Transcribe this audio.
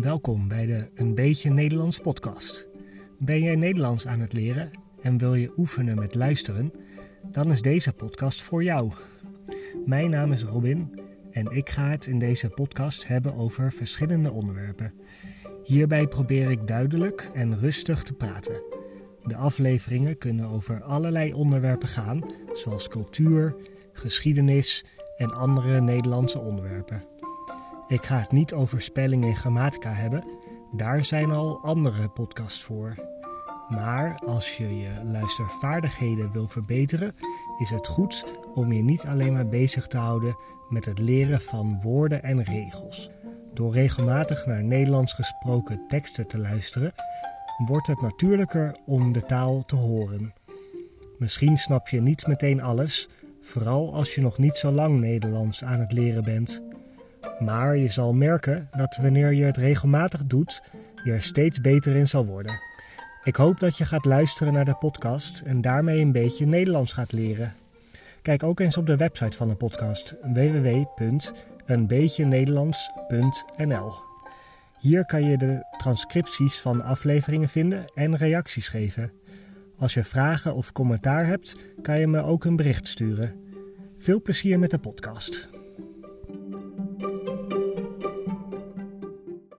Welkom bij de Een Beetje Nederlands podcast. Ben jij Nederlands aan het leren en wil je oefenen met luisteren? Dan is deze podcast voor jou. Mijn naam is Robin en ik ga het in deze podcast hebben over verschillende onderwerpen. Hierbij probeer ik duidelijk en rustig te praten. De afleveringen kunnen over allerlei onderwerpen gaan, zoals cultuur, geschiedenis en andere Nederlandse onderwerpen. Ik ga het niet over spelling en grammatica hebben, daar zijn al andere podcasts voor. Maar als je je luistervaardigheden wil verbeteren, is het goed om je niet alleen maar bezig te houden met het leren van woorden en regels. Door regelmatig naar Nederlands gesproken teksten te luisteren, wordt het natuurlijker om de taal te horen. Misschien snap je niet meteen alles, vooral als je nog niet zo lang Nederlands aan het leren bent. Maar je zal merken dat wanneer je het regelmatig doet, je er steeds beter in zal worden. Ik hoop dat je gaat luisteren naar de podcast en daarmee een beetje Nederlands gaat leren. Kijk ook eens op de website van de podcast www.eenbeetjenederlands.nl. Hier kan je de transcripties van afleveringen vinden en reacties geven. Als je vragen of commentaar hebt, kan je me ook een bericht sturen. Veel plezier met de podcast.